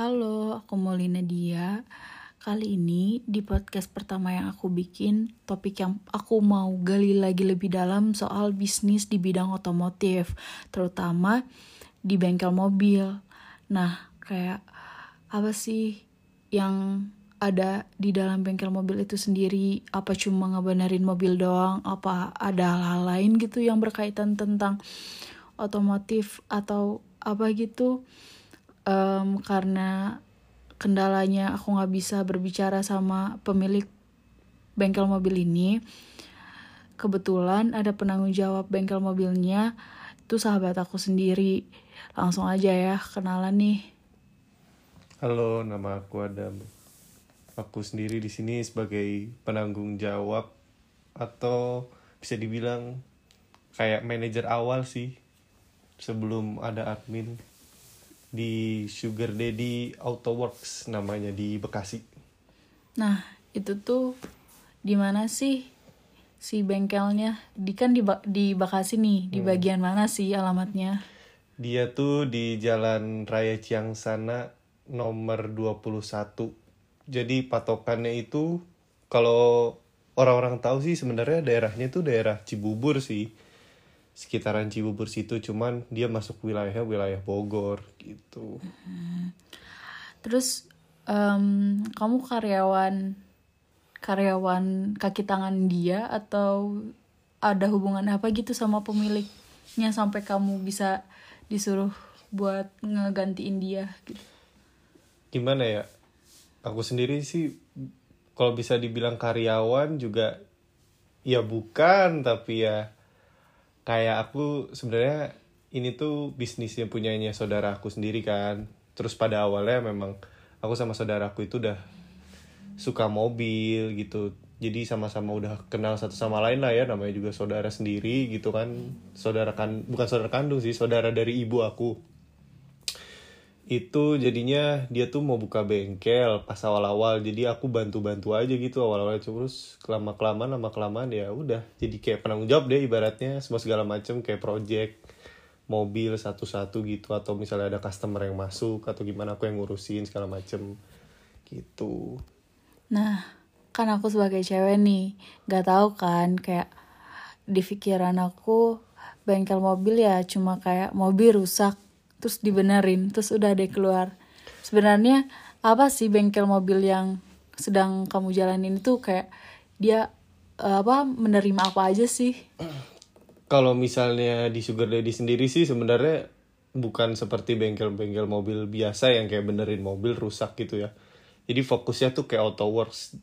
Halo, aku Molina Dia. Kali ini di podcast pertama yang aku bikin, topik yang aku mau gali lagi lebih dalam soal bisnis di bidang otomotif, terutama di bengkel mobil. Nah, kayak apa sih yang ada di dalam bengkel mobil itu sendiri? Apa cuma ngebenerin mobil doang? Apa ada hal-hal lain gitu yang berkaitan tentang otomotif atau apa gitu? Um, karena kendalanya aku nggak bisa berbicara sama pemilik bengkel mobil ini. Kebetulan ada penanggung jawab bengkel mobilnya itu sahabat aku sendiri. Langsung aja ya kenalan nih. Halo, nama aku Adam. Aku sendiri di sini sebagai penanggung jawab atau bisa dibilang kayak manajer awal sih sebelum ada admin di Sugar Daddy Auto Works namanya di Bekasi. nah itu tuh di mana sih si bengkelnya di kan di di Bekasi nih di bagian mana sih alamatnya Dia tuh di Jalan Raya Ciangsana nomor 21. Jadi patokannya itu kalau orang-orang tahu sih sebenarnya daerahnya tuh daerah Cibubur sih. Sekitaran Cibubur situ cuman dia masuk wilayah wilayah Bogor gitu. Terus em, kamu karyawan karyawan kaki tangan dia atau ada hubungan apa gitu sama pemiliknya sampai kamu bisa disuruh buat ngegantiin dia gitu. Gimana ya? Aku sendiri sih kalau bisa dibilang karyawan juga ya bukan tapi ya kayak aku sebenarnya ini tuh bisnis yang punyanya saudara aku sendiri kan. Terus pada awalnya memang aku sama saudaraku itu udah suka mobil gitu. Jadi sama-sama udah kenal satu sama lain lah ya namanya juga saudara sendiri gitu kan. Saudara kan bukan saudara kandung sih saudara dari ibu aku itu jadinya dia tuh mau buka bengkel pas awal-awal. Jadi aku bantu-bantu aja gitu awal-awal. Terus kelama kelamaan lama kelamaan ya udah. Jadi kayak penanggung jawab deh ibaratnya. Semua segala macem kayak project mobil satu-satu gitu. Atau misalnya ada customer yang masuk atau gimana aku yang ngurusin segala macem. Gitu. Nah, kan aku sebagai cewek nih, gak tahu kan kayak di pikiran aku bengkel mobil ya cuma kayak mobil rusak terus dibenerin terus udah deh keluar. Sebenarnya apa sih bengkel mobil yang sedang kamu jalanin itu kayak dia eh, apa menerima apa aja sih? kalau misalnya di Sugar Daddy sendiri sih sebenarnya bukan seperti bengkel-bengkel mobil biasa yang kayak benerin mobil rusak gitu ya. Jadi fokusnya tuh kayak auto works.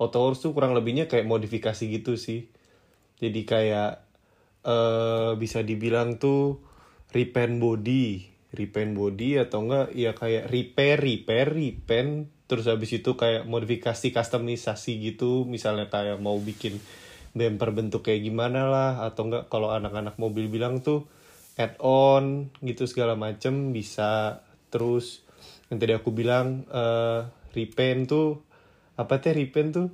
Auto works tuh kurang lebihnya kayak modifikasi gitu sih. Jadi kayak eh bisa dibilang tuh repaint body, repaint body atau enggak ya kayak repair, repair, repaint. Terus habis itu kayak modifikasi customisasi gitu. Misalnya kayak mau bikin bumper bentuk kayak gimana lah atau enggak kalau anak-anak mobil bilang tuh add on gitu segala macem bisa. Terus yang tadi aku bilang eh repaint tuh apa teh repaint tuh?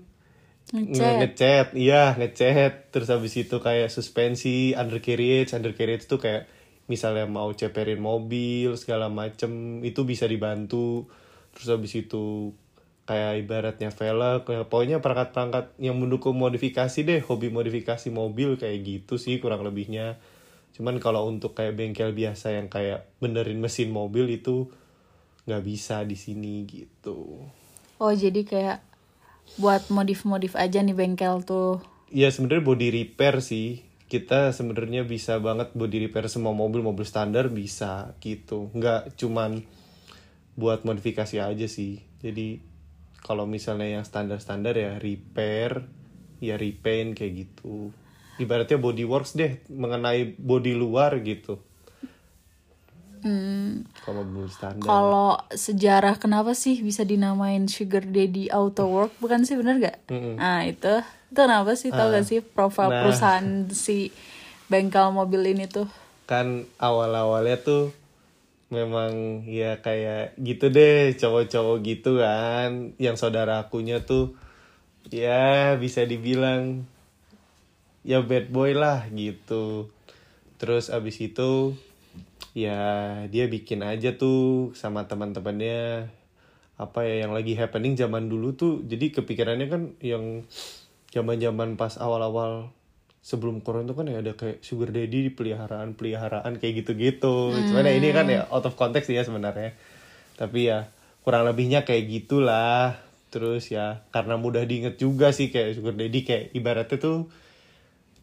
Ngecat. Nge- ngecat. Iya ngecat. Terus habis itu kayak suspensi undercarriage undercarriage tuh kayak misalnya mau ceperin mobil segala macem itu bisa dibantu. Terus habis itu kayak ibaratnya velg ya, pokoknya perangkat-perangkat yang mendukung modifikasi deh hobi modifikasi mobil kayak gitu sih kurang lebihnya. Cuman kalau untuk kayak bengkel biasa yang kayak benerin mesin mobil itu nggak bisa di sini gitu. Oh jadi kayak buat modif-modif aja nih bengkel tuh. Ya sebenarnya body repair sih kita sebenarnya bisa banget body repair semua mobil mobil standar bisa gitu. Nggak cuman buat modifikasi aja sih. Jadi kalau misalnya yang standar standar ya repair ya repaint kayak gitu. Ibaratnya body works deh mengenai body luar gitu. Hmm, kalau mobil standar. Kalau sejarah kenapa sih bisa dinamain Sugar Daddy Auto Work? Bukan sih bener gak? Mm-mm. Nah itu itu kenapa sih? Tau gak sih profil Nah. perusahaan si bengkel mobil ini tuh? kan awal-awalnya tuh memang ya kayak gitu deh cowok-cowok gitu kan. Yang saudara akunya tuh ya bisa dibilang ya bad boy lah gitu. Terus abis itu ya dia bikin aja tuh sama teman-temannya. Apa ya yang lagi happening zaman dulu tuh. Jadi kepikirannya kan yang zaman-zaman pas awal-awal sebelum corona tuh kan ya ada kayak sugar daddy di peliharaan peliharaan kayak gitu-gitu. Cuman ya ini kan ya out of context ya sebenarnya. Tapi ya kurang lebihnya kayak gitulah. Terus ya karena mudah diinget juga sih kayak sugar daddy kayak ibaratnya tuh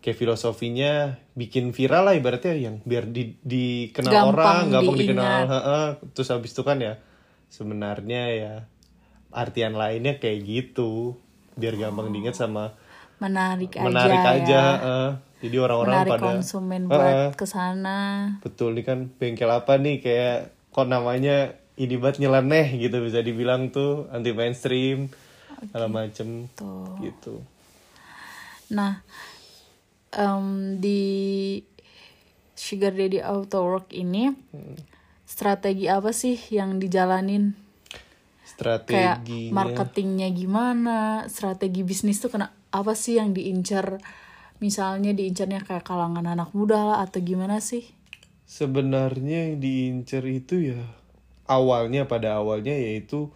kayak filosofinya bikin viral lah ibaratnya yang biar di dikenal Gampang orang gampang diingat. dikenal heeh. terus habis itu kan ya sebenarnya ya artian lainnya kayak gitu. Biar gampang diingat sama menarik aja menarik aja ya. heeh. jadi orang-orang menarik pada konsumen Heeh. buat ke sana betul nih kan bengkel apa nih kayak kok namanya ini buat nyeleneh gitu bisa dibilang tuh anti mainstream segala macem Tuh. gitu Nah, em, di Sugar Daddy Auto Work ini strategi apa sih yang dijalanin? Kayak strateginya marketingnya gimana? Strategi bisnis tuh kena apa sih yang diincar? Misalnya diincarnya kayak kalangan anak muda lah atau gimana sih? sebenarnya yang diincer itu ya awalnya pada awalnya yaitu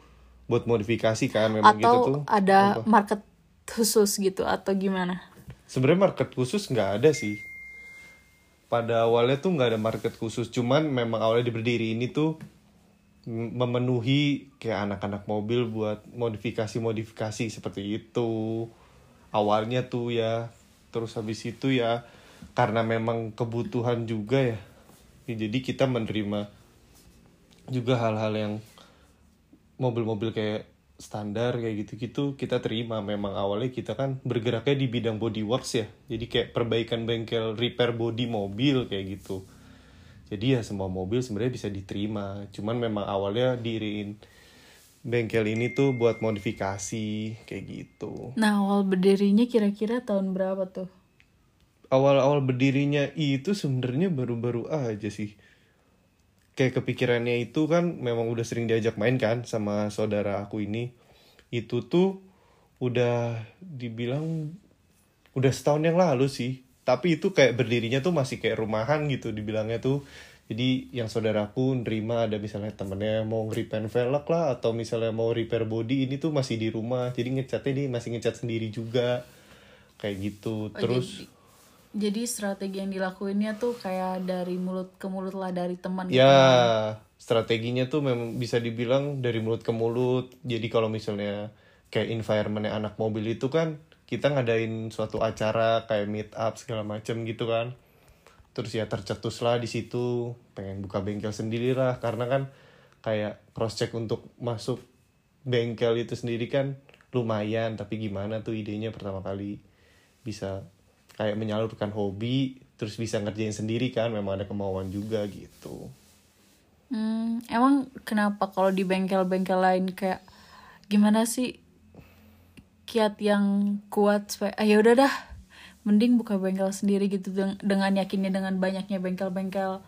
buat modifikasi kan memang gitu tuh Atau ada market khusus gitu atau gimana? sebenarnya market khusus nggak ada sih pada awalnya tuh nggak ada market khusus cuman memang awalnya berdiri ini tuh memenuhi kayak anak-anak mobil buat modifikasi-modifikasi seperti itu awalnya tuh ya terus habis itu ya karena memang kebutuhan juga ya. Ya, jadi kita menerima juga hal-hal yang mobil-mobil kayak standar kayak gitu-gitu kita terima. Memang awalnya kita kan bergeraknya di bidang bodyworks ya. Jadi kayak perbaikan bengkel repair body mobil kayak gitu. Jadi ya semua mobil sebenarnya bisa diterima. Cuman memang awalnya diriin bengkel ini tuh buat modifikasi kayak gitu. Nah, awal berdirinya kira-kira tahun berapa tuh? awal-awal berdirinya itu sebenarnya baru-baru aja sih. Kayak kepikirannya itu kan memang udah sering diajak main kan sama saudara aku ini. Itu tuh udah dibilang udah setahun yang lalu sih. Tapi itu kayak berdirinya tuh masih kayak rumahan gitu dibilangnya tuh jadi yang saudaraku nerima ada misalnya temennya mau nge-repaint velg lah atau misalnya mau repair body ini tuh masih di rumah jadi ngecatnya dia masih ngecat sendiri juga kayak gitu terus jadi, jadi strategi yang dilakuinnya tuh kayak dari mulut ke mulut lah dari teman gitu. Ya, strateginya tuh memang bisa dibilang dari mulut ke mulut. Jadi kalau misalnya kayak environmentnya anak mobil itu kan kita ngadain suatu acara kayak meet up segala macem gitu kan. Terus ya tercetus lah di situ. Pengen buka bengkel sendiri lah karena kan kayak cross check untuk masuk bengkel itu sendiri kan lumayan tapi gimana tuh idenya pertama kali bisa kayak menyalurkan hobi terus bisa ngerjain sendiri kan memang ada kemauan juga gitu. Hmm, emang kenapa kalau di bengkel-bengkel lain kayak gimana sih? Kiat yang kuat supaya ah ya udah dah mending buka bengkel sendiri gitu deng- dengan yakinnya dengan banyaknya bengkel-bengkel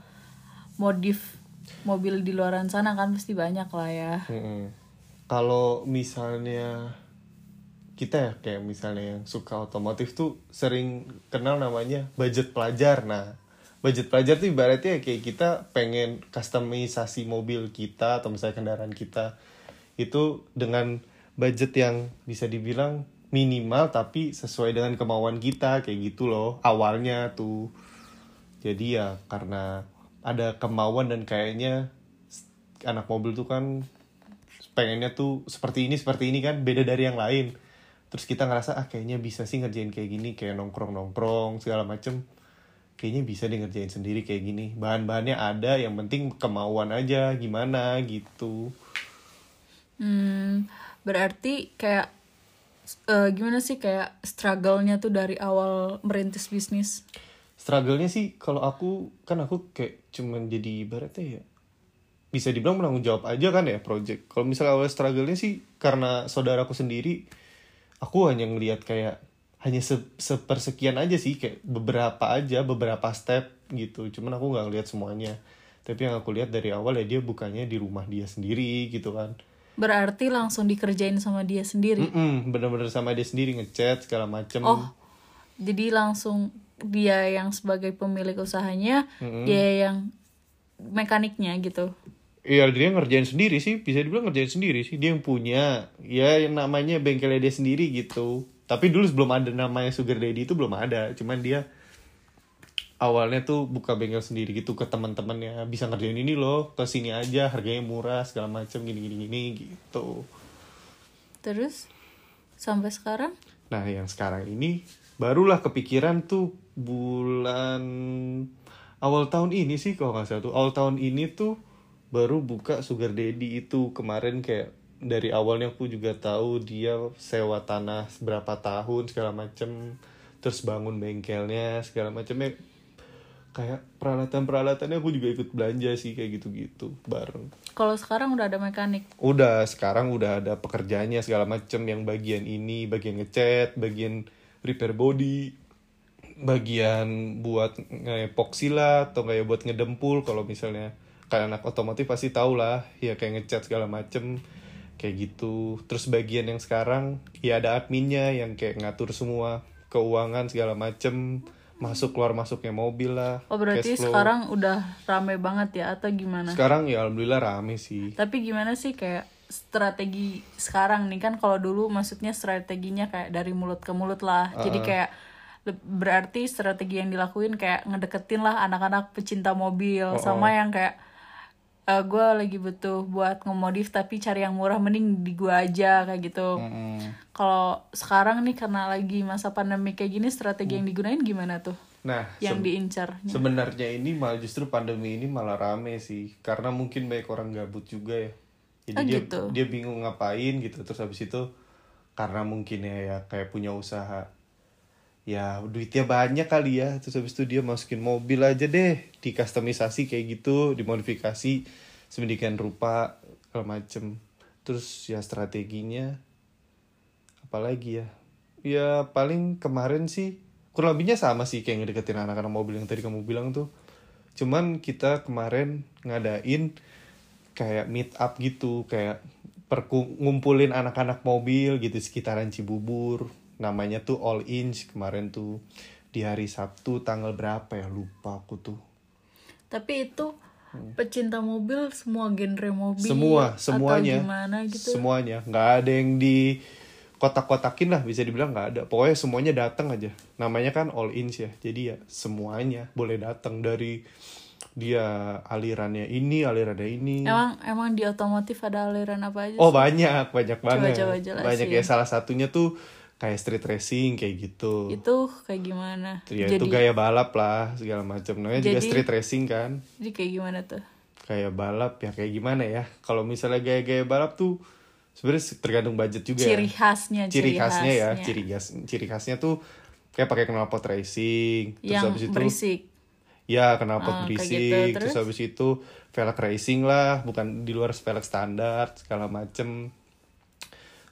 modif mobil di luaran sana kan pasti banyak lah ya. Mm-mm. Kalau misalnya kita ya kayak misalnya yang suka otomotif tuh sering kenal namanya budget pelajar. Nah, budget pelajar tuh ibaratnya kayak kita pengen customisasi mobil kita atau misalnya kendaraan kita itu dengan budget yang bisa dibilang minimal tapi sesuai dengan kemauan kita kayak gitu loh awalnya tuh. Jadi ya karena ada kemauan dan kayaknya anak mobil tuh kan pengennya tuh seperti ini seperti ini kan beda dari yang lain. Terus kita ngerasa ah kayaknya bisa sih ngerjain kayak gini kayak nongkrong nongkrong segala macem. Kayaknya bisa deh ngerjain sendiri kayak gini. Bahan-bahannya ada yang penting kemauan aja gimana gitu. Hmm, berarti kayak eh, gimana sih kayak struggle-nya tuh dari awal merintis bisnis? struggle-nya sih kalau aku kan aku kayak cuman jadi ibaratnya ya bisa dibilang menanggung jawab aja kan ya project. Kalau misalnya awal struggle-nya sih karena saudaraku sendiri aku hanya ngelihat kayak hanya se sepersekian aja sih kayak beberapa aja beberapa step gitu. Cuman aku nggak ngelihat semuanya. Tapi yang aku lihat dari awal ya dia bukannya di rumah dia sendiri gitu kan Berarti langsung dikerjain sama dia sendiri. Mm-mm, bener-bener sama dia sendiri ngechat segala macem. Oh, jadi langsung dia yang sebagai pemilik usahanya, dia yang mekaniknya gitu? Iya dia ngerjain sendiri sih. Bisa dibilang ngerjain sendiri sih. Dia yang punya ya yang namanya bengkelnya dia sendiri gitu. Tapi dulu sebelum ada namanya sugar daddy itu belum ada. Cuman dia awalnya tuh buka bengkel sendiri gitu ke teman-temannya. Bisa ngerjain ini loh ke sini aja harganya murah segala macam gini gini gini gitu. Terus sampai sekarang? Nah yang sekarang ini barulah kepikiran tuh bulan awal tahun ini sih kalau nggak salah tuh. Awal tahun ini tuh baru buka sugar daddy itu. Kemarin kayak dari awalnya aku juga tahu dia sewa tanah berapa tahun segala macem. Terus bangun bengkelnya segala macamnya kayak peralatan-peralatannya aku juga ikut belanja sih kayak gitu-gitu bareng. kalau sekarang udah ada mekanik? Udah sekarang udah ada pekerjaannya segala macem yang bagian ini, bagian ngecat, bagian repair body, bagian buat ngepoxy lah atau kayak buat ngedempul. Kalau misalnya kayak anak otomotif pasti tau lah ya kayak ngecat segala macem kayak gitu. Terus bagian yang sekarang ya ada adminnya yang kayak ngatur semua keuangan segala macem masuk keluar masuknya mobil lah oh berarti sekarang udah rame banget ya atau gimana? Sekarang ya alhamdulillah rame sih. Tapi gimana sih kayak strategi sekarang nih? Kan kalau dulu maksudnya strateginya kayak dari mulut ke mulut lah. Jadi kayak le- berarti strategi yang dilakuin kayak ngedeketin lah anak-anak pecinta mobil sama yang kayak gue lagi butuh buat ngemodif tapi cari yang murah mending di gua aja kayak gitu. Kalau sekarang nih karena lagi masa pandemi kayak gini strategi yang digunain gimana tuh? Nah yang se- diincar Sebenarnya ini malah justru pandemi ini malah rame sih karena mungkin banyak orang gabut juga ya. Jadi Oh, dia gitu. dia bingung ngapain gitu terus habis itu karena mungkin ya, ya kayak punya usaha ya duitnya banyak kali ya. Terus habis itu dia masukin mobil aja deh. Di customisasi kayak gitu dimodifikasi sedemikian rupa segala macem. Terus ya strateginya apalagi ya? Ya paling kemarin sih kurang lebihnya sama sih kayak ngedeketin anak-anak mobil yang tadi kamu bilang tuh. Cuman kita kemarin ngadain kayak meet up gitu kayak perku ngumpulin anak-anak mobil gitu sekitaran Cibubur namanya tuh All Inch kemarin tuh. Di hari Sabtu tanggal berapa ya? Lupa aku tuh. Tapi itu pecinta mobil semua genre mobil semua atau semuanya. gimana gitu. Semuanya. Nggak ada yang di kotak-kotakin lah bisa dibilang nggak ada. Pokoknya semuanya datang aja. Namanya kan all in ya. Jadi ya semuanya boleh datang dari dia alirannya ini alirannya ini. Emang emang di otomotif ada aliran apa aja oh sih? banyak banyak banget. coba jelasin. banyak ya. Salah satunya tuh kayak street racing kayak gitu itu kayak gimana ya jadi itu gaya balap lah segala macam namanya juga Jadi- street racing kan jadi kayak gimana tuh kayak balap ya kayak gimana ya kalau misalnya gaya-gaya balap tuh sebenarnya tergantung budget juga ya. ciri khasnya ciri khasnya ya ciri khas ciri khasnya tuh kayak pakai knalpot racing terus yang habis itu berisik ya knalpot kayak berisik gitu. terus? Terus? habis itu velg racing lah bukan di luar velg standar segala macem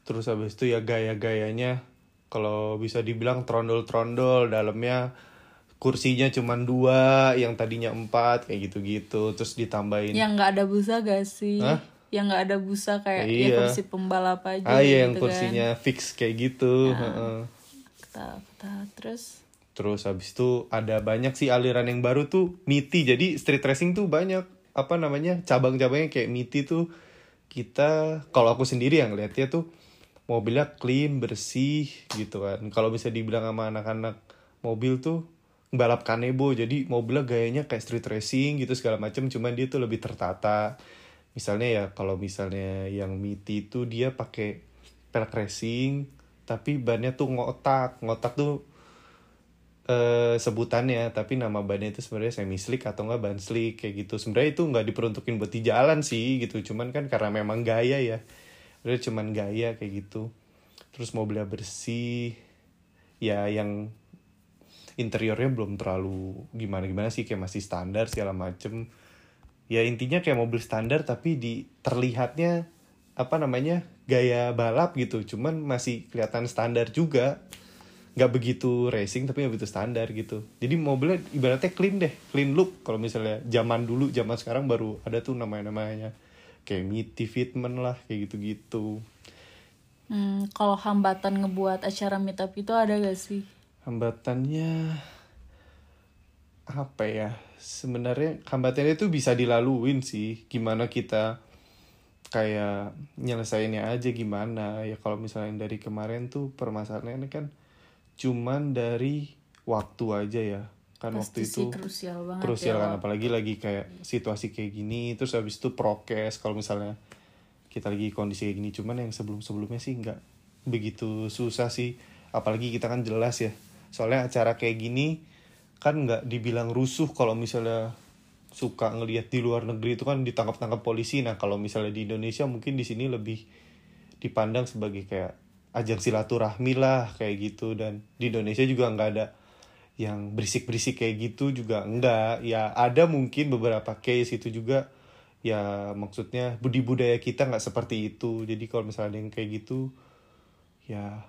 terus habis itu ya gaya-gayanya kalau bisa dibilang trondol-trondol dalamnya kursinya cuman dua yang tadinya empat kayak gitu-gitu terus ditambahin yang nggak ada busa gak sih Hah? yang nggak ada busa kayak ya Iya. kursi pembalap aja ah iya yang gitu kursinya fix kayak gitu heeh. kan. Kata, kata, terus Terus habis itu ada banyak sih aliran yang baru tuh MITI. Jadi street racing tuh banyak apa namanya cabang-cabangnya kayak MITI tuh kita kalau aku sendiri yang lihatnya tuh mobilnya clean bersih gitu kan. Kalau bisa dibilang sama anak-anak mobil tuh balap kanebo. Jadi mobilnya gayanya kayak street racing gitu segala macam cuman dia tuh lebih tertata. Misalnya ya kalau misalnya yang MITI itu dia pakai pelek racing tapi bannya tuh ngotak. Ngotak tuh eh sebutannya. Tapi nama bannya itu sebenarnya semi slick atau enggak ban slick kayak gitu. Sebenarnya itu nggak diperuntukin buat di jalan sih gitu. Cuman kan karena memang gaya ya udah cuman gaya kayak gitu. Terus mobilnya bersih. Ya yang interiornya belum terlalu gimana gimana sih kayak masih standar segala macem. Ya intinya kayak mobil standar tapi di terlihatnya apa namanya gaya balap gitu. Cuman masih kelihatan standar juga. Nggak begitu racing tapi nggak begitu standar gitu. Jadi mobilnya ibaratnya clean deh clean look. Kalau misalnya zaman dulu zaman sekarang baru ada tuh namanya namanya kayak MITI fitment lah kayak gitu gitu hmm, kalau hambatan ngebuat acara meetup itu ada gak sih? Hambatannya apa ya sebenarnya hambatannya itu bisa dilaluin sih. Gimana kita kayak nyelesainnya aja gimana. Ya kalau misalnya dari kemarin tuh permasalahannya kan cuman dari waktu aja ya kan Pasti waktu sih itu krusial banget krusial ya, kan apalagi lagi kayak situasi kayak gini terus habis itu prokes kalau misalnya kita lagi kondisi kayak gini. Cuman yang sebelum sebelumnya sih nggak begitu susah sih. Apalagi kita kan jelas ya soalnya acara kayak gini kan nggak dibilang rusuh kalau misalnya suka ngelihat di luar negeri itu kan ditangkap tangkap polisi. Nah kalau misalnya di Indonesia mungkin di sini lebih dipandang sebagai kayak ajang silaturahmi lah kayak gitu. Dan di Indonesia juga nggak ada yang berisik-berisik kayak gitu juga enggak. Ya ada mungkin beberapa case itu juga. Ya maksudnya budi budaya kita nggak seperti itu. Jadi kalau misalnya ada yang kayak gitu ya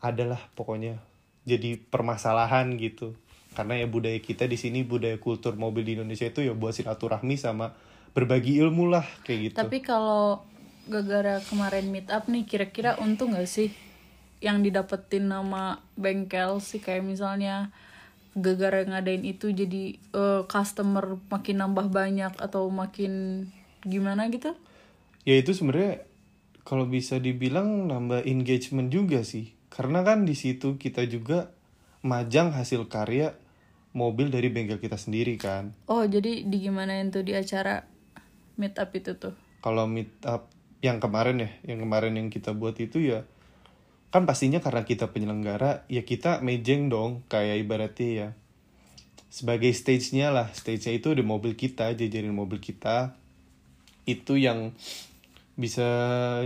adalah pokoknya jadi permasalahan gitu. Karena ya budaya kita di sini budaya kultur mobil di Indonesia itu ya buat silaturahmi sama berbagi ilmu lah kayak gitu. Tapi kalau gara-gara kemarin meet up nih, kira-kira untung gak sih yang didapetin nama bengkel sih? Kayak misalnya gara-gara ngadain itu jadi eh, customer makin nambah banyak atau makin gimana gitu? ya itu sebenarnya kalau bisa dibilang nambah engagement juga sih karena kan di situ kita juga majang hasil karya mobil dari bengkel kita sendiri kan Oh, jadi di gimanain tuh di acara meet up itu tuh? kalau meet up yang kemarin ya yang kemarin yang kita buat itu ya kan pastinya karena kita penyelenggara ya kita mejeng dong kayak ibaratnya ya. Sebagai stage-nya lah stage-nya itu di mobil kita jajarin mobil kita. Itu yang bisa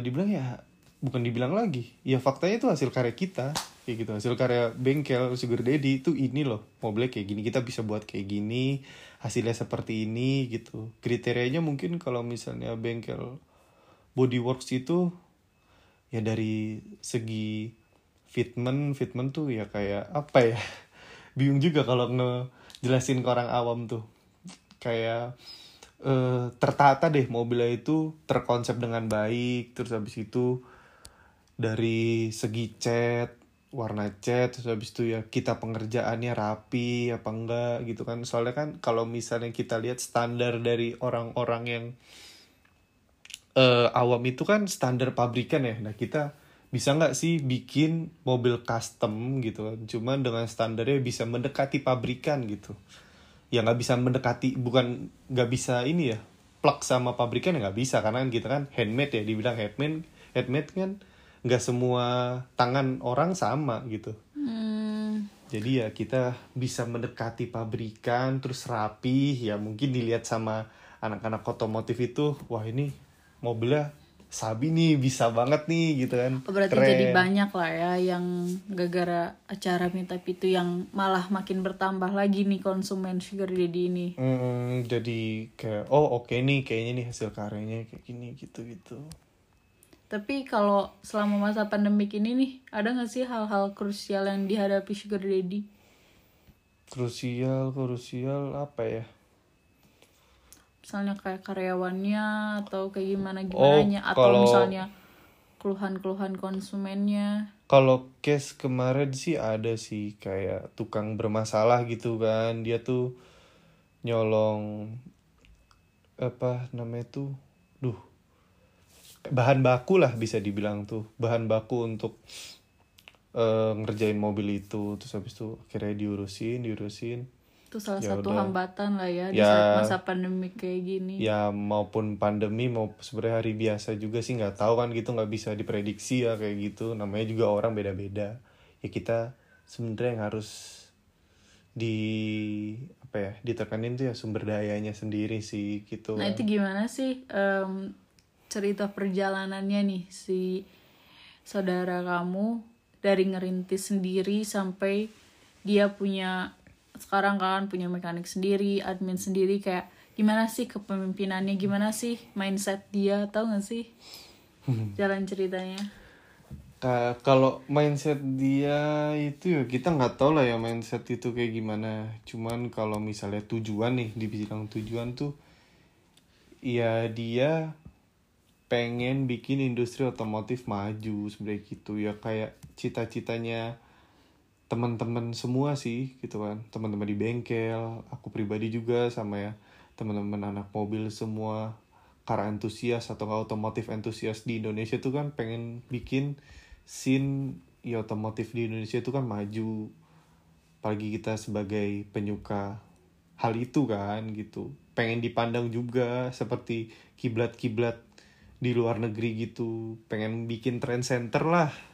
dibilang ya bukan dibilang lagi. Ya faktanya itu hasil karya kita kayak gitu. Hasil karya bengkel sugar daddy itu ini loh mobilnya kayak gini. Kita bisa buat kayak gini hasilnya seperti ini gitu. Kriterianya mungkin kalau misalnya bengkel bodyworks itu ya dari segi fitment fitment tuh ya kayak apa ya? Bingung juga kalau ngejelasin ke orang awam tuh. Kayak eh, tertata deh mobilnya itu terkonsep dengan baik terus habis itu dari segi cat warna cat terus habis itu ya kita pengerjaannya rapi apa enggak gitu kan. Soalnya kan kalau misalnya kita lihat standar dari orang-orang yang eh, awam itu kan standar pabrikan ya. Nah kita bisa nggak sih bikin mobil custom gitu kan? Cuman dengan standarnya bisa mendekati pabrikan gitu. Ya nggak bisa mendekati bukan nggak bisa ini ya plug sama pabrikan ya nggak bisa. Karena kan kita kan handmade ya dibilang handmade handmade kan nggak semua tangan orang sama gitu. Hmm, jadi ya kita bisa mendekati pabrikan terus rapi ya mungkin dilihat sama anak-anak otomotif itu wah ini mobilnya sabi nih bisa banget nih gitu kan Oh, berarti Keren. jadi banyak lah ya yang gara-gara acara up itu yang malah makin bertambah lagi nih konsumen sugar daddy ini. Mm, jadi kayak oh oke nih kayaknya nih hasil karyanya kayak gini gitu gitu Tapi kalau selama masa pandemik ini nih, ada nggak sih hal-hal krusial yang dihadapi sugar daddy? krusial krusial apa ya Misalnya kayak karyawannya atau kayak gimana Oh, gimananya atau kalau- misalnya keluhan-keluhan konsumennya. Kalau case kemarin sih ada sih kayak tukang bermasalah gitu kan. Dia tuh nyolong apa namanya tuh duh bahan baku lah bisa dibilang tuh. Bahan baku untuk eh, ngerjain mobil itu. Terus habis itu akhirnya diurusin diurusin Itu salah Ya satu udah. hambatan lah ya, di Ya. saat masa pandemik kayak gini. ya maupun pandemi mau sebenarnya hari biasa juga sih nggak tahu kan gitu nggak bisa diprediksi ya kayak gitu namanya juga orang beda-beda ya kita sebenarnya yang harus di apa ya ditekanin tuh ya sumber dayanya sendiri sih gitu Nah itu gimana sih em, cerita perjalanannya nih si saudara kamu dari ngerintis sendiri sampai dia punya sekarang kan punya mekanik sendiri, admin sendiri kayak gimana sih kepemimpinannya, gimana sih mindset dia, tahu gak sih jalan ceritanya? Ka- kalau mindset dia itu ya kita nggak tahu lah ya mindset itu kayak gimana. Cuman kalau misalnya tujuan nih dibilang tujuan tuh ya dia pengen bikin industri otomotif maju sebenarnya gitu. Ya kayak cita-citanya teman-teman semua sih gitu kan. Teman-teman di bengkel aku pribadi juga sama ya. Teman-teman anak mobil semua car antusias atau otomotif antusias di Indonesia tuh kan pengen bikin scene ya otomotif di Indonesia itu kan maju. Apalagi kita sebagai penyuka hal itu kan gitu. Pengen dipandang juga seperti kiblat-kiblat di luar negeri gitu. Pengen bikin trend center lah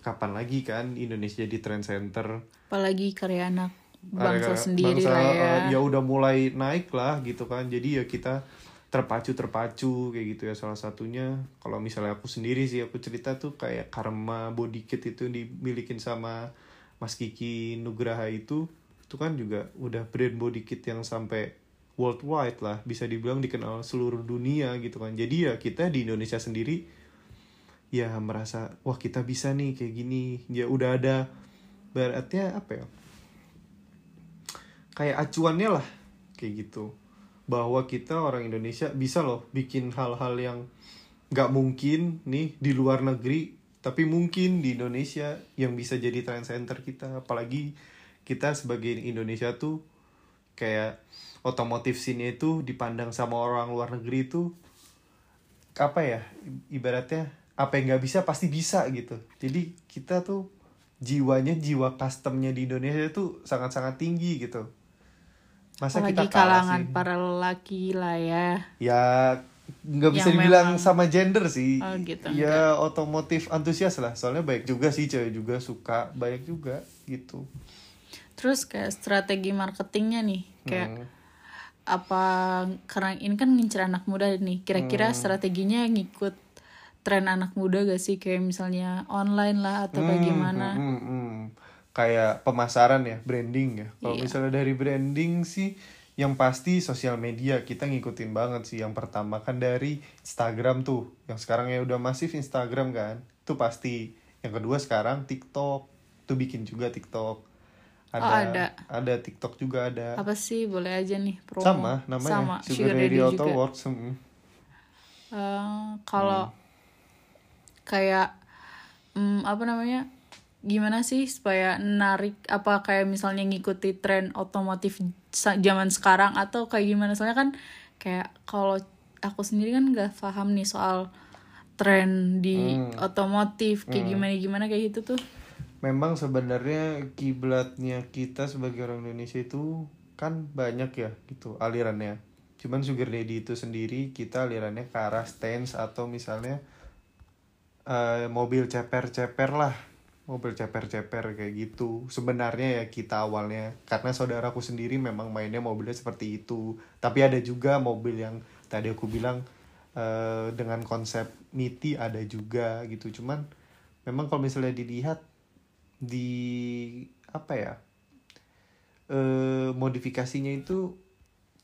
kapan lagi kan Indonesia jadi trend center? Apalagi karya anak bangsa sendiri bangsa, lah ya. eh, ya udah mulai naik lah gitu kan. Jadi ya kita terpacu terpacu kayak gitu ya. Salah satunya kalau misalnya aku sendiri sih aku cerita tuh kayak karma body kit itu dimilikin sama Mas Kiki Nugraha itu itu kan juga udah brand body kit yang sampai worldwide lah. Bisa dibilang dikenal seluruh dunia gitu kan. Jadi ya kita di Indonesia sendiri ya merasa wah kita bisa nih kayak gini. Ya udah ada. Beratnya apa ya? Kayak acuannya lah kayak gitu. Bahwa kita orang Indonesia bisa loh bikin hal-hal yang nggak mungkin nih di luar negeri tapi mungkin di Indonesia yang bisa jadi trend center kita. Apalagi kita sebagai Indonesia tuh kayak otomotif sini itu dipandang sama orang luar negeri itu apa ya ibaratnya apa yang nggak bisa pasti bisa gitu. Jadi kita tuh jiwanya jiwa customnya di Indonesia itu sangat-sangat tinggi gitu. Masa apalagi kita kalah kalangan sih? para lelaki lah ya. Ya nggak bisa Yang dibilang memang- sama gender sih. Oh, gitu, ya otomotif antusias lah. Soalnya banyak juga sih cewek juga suka banyak juga gitu. Terus kayak strategi marketingnya nih kayak Hmm. apa karena ini kan ngincer anak muda nih. Kira-kira Hmm. strateginya ngikut tren anak muda gak sih? Kayak misalnya online lah atau Hmm, bagaimana? hmm, hmm, hmm. kayak pemasaran ya branding ya. Kalau Iya. misalnya dari branding sih yang pasti sosial media. Kita ngikutin banget sih. Yang pertama kan dari Instagram tuh. Yang sekarang ya udah masif Instagram kan? Itu pasti. Yang kedua sekarang TikTok. Tuh bikin juga TikTok. Ada Oh, ada. ada. TikTok juga ada. Apa sih? Boleh aja nih promo. Sama namanya. Sama. Sugar, Daddy Auto juga. Works hmm. Eh, kalau Hmm. Kayak mm, apa namanya gimana sih supaya narik apa kayak misalnya ngikuti tren otomotif zaman sekarang atau kayak gimana soalnya kan kayak kalau aku sendiri kan nggak paham nih soal tren di Hmm. otomotif kayak gimana gimana kayak gitu tuh memang sebenarnya kiblatnya kita sebagai orang Indonesia itu kan banyak ya gitu alirannya. Cuman sugar daddy itu sendiri kita alirannya ke arah stance atau misalnya eh, mobil ceper-ceper lah. Mobil ceper-ceper kayak gitu. Sebenarnya ya kita awalnya karena saudaraku sendiri memang mainnya mobilnya seperti itu. Tapi ada juga mobil yang tadi aku bilang eh, dengan konsep MITI ada juga gitu. Cuman memang kalau misalnya dilihat di apa ya eh modifikasinya itu